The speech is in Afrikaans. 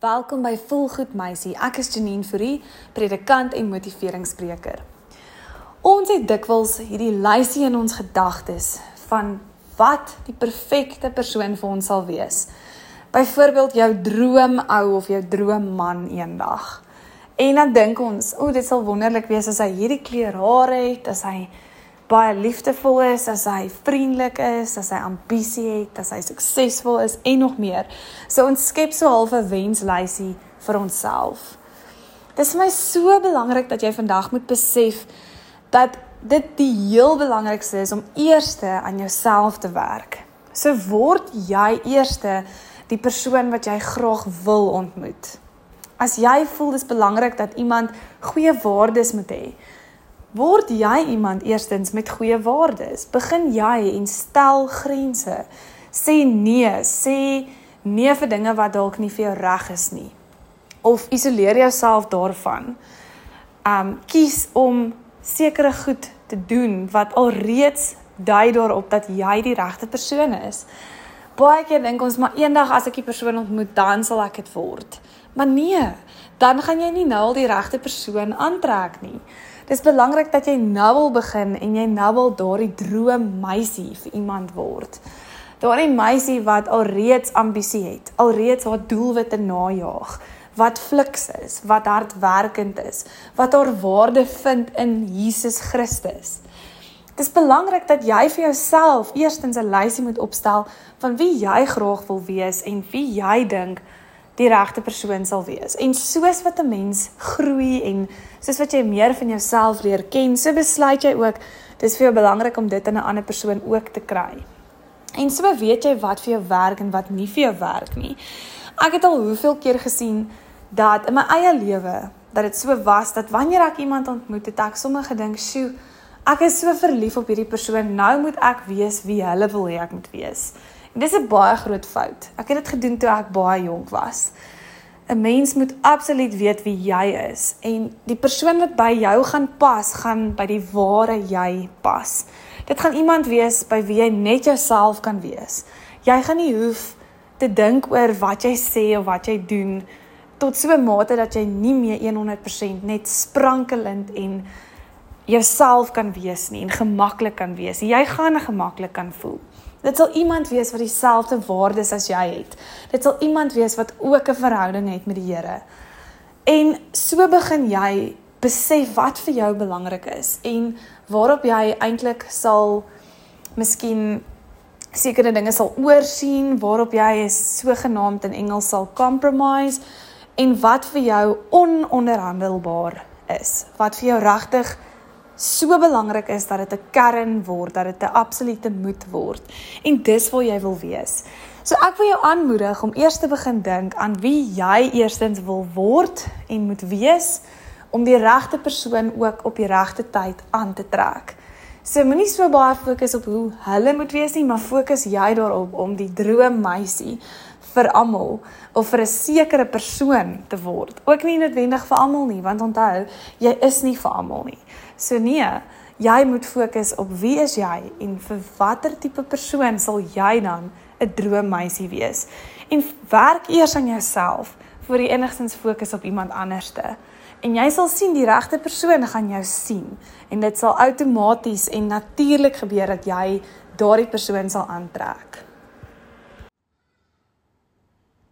Welkom by Volgoed Meisie. Ek is Janine Fourie, predikant en motiveringsspreker. Ons het dikwels hierdie lysie in ons gedagtes van wat die perfekte persoon vir ons sal wees. Byvoorbeeld jou droomou of jou droomman eendag. En dan dink ons, o, dit sal wonderlik wees as hy hierdie kleur hare het, as hy baie liefdevol is, as hy vriendelik is, as hy ambisie het, as hy suksesvol is en nog meer. So ons skep so half 'n wenslysie vir onsself. Dit is my so belangrik dat jy vandag moet besef dat dit die heel belangrikste is om eerste aan jouself te werk. So word jy eerste die persoon wat jy graag wil ontmoet. As jy voel dis belangrik dat iemand goeie waardes moet hê, Word jy iemand eerstens met goeie waardes? Begin jy en stel grense. Sê nee, sê nee vir dinge wat dalk nie vir jou reg is nie. Of isoleer jouself daarvan. Um kies om sekere goed te doen wat alreeds dui daarop dat jy die regte persoon is. Baie keer dink ons maar eendag as ek die persoon ontmoet, dan sal ek dit word. Maar nee, dan gaan jy nie nou al die regte persoon aantrek nie. Dis belangrik dat jy nou wil begin en jy nou wil daardie droom meisie vir iemand word. Daardie meisie wat alreeds ambisie het, alreeds haar doelwitte najag, wat fliks is, wat hardwerkend is, wat haar waarde vind in Jesus Christus. Dit is belangrik dat jy vir jouself eerstens 'n lysie moet opstel van wie jy graag wil wees en wie jy dink die regte persoon sal wees. En soos wat 'n mens groei en soos wat jy meer van jouself leer ken, so besluit jy ook dis vir jou belangrik om dit in 'n ander persoon ook te kry. En so weet jy wat vir jou werk en wat nie vir jou werk nie. Ek het al hoeveel keer gesien dat in my eie lewe dat dit so was dat wanneer ek iemand ontmoet het, ek sommer gedink, "Sjoe, ek is so verlief op hierdie persoon, nou moet ek weet wie hulle wil hê ek moet wees." En dis 'n baie groot fout. Ek het dit gedoen toe ek baie jonk was. 'n Mens moet absoluut weet wie jy is en die persoon wat by jou gaan pas, gaan by die ware jy pas. Dit gaan iemand wees by wie jy net jouself kan wees. Jy gaan nie hoef te dink oor wat jy sê of wat jy doen tot so 'n mate dat jy nie meer 100% net sprankelend en jouself kan wees nie en gemaklik kan wees. Jy gaan gemaklik kan voel. Dit sal iemand wees wat dieselfde waardes as jy het. Dit sal iemand wees wat ook 'n verhouding het met die Here. En so begin jy besef wat vir jou belangrik is en waarop jy eintlik sal miskien sekere dinge sal oorsien, waarop jy sogenaamd in Engels sal compromise en wat vir jou ononderhandelbaar is. Wat vir jou regtig so belangrik is dat dit 'n kern word, dat dit 'n absolute moet word. En dis waar jy wil wees. So ek wil jou aanmoedig om eers te begin dink aan wie jy eerstens wil word en moet wees om die regte persoon ook op die regte tyd aan te trek. So moenie so baie fokus op hoe hulle moet wees nie, maar fokus jy daarop om die droom meisie vir almal of vir 'n sekere persoon te word. Ook nie noodwendig vir almal nie, want onthou, jy is nie vir almal nie. So nee, jy moet fokus op wie is jy en vir watter tipe persoon sal jy dan 'n droommeisie wees? En werk eers aan jouself voor jy enigstens fokus op iemand anderste. En jy sal sien die regte persoon gaan jou sien en dit sal outomaties en natuurlik gebeur dat jy daardie persoon sal aantrek.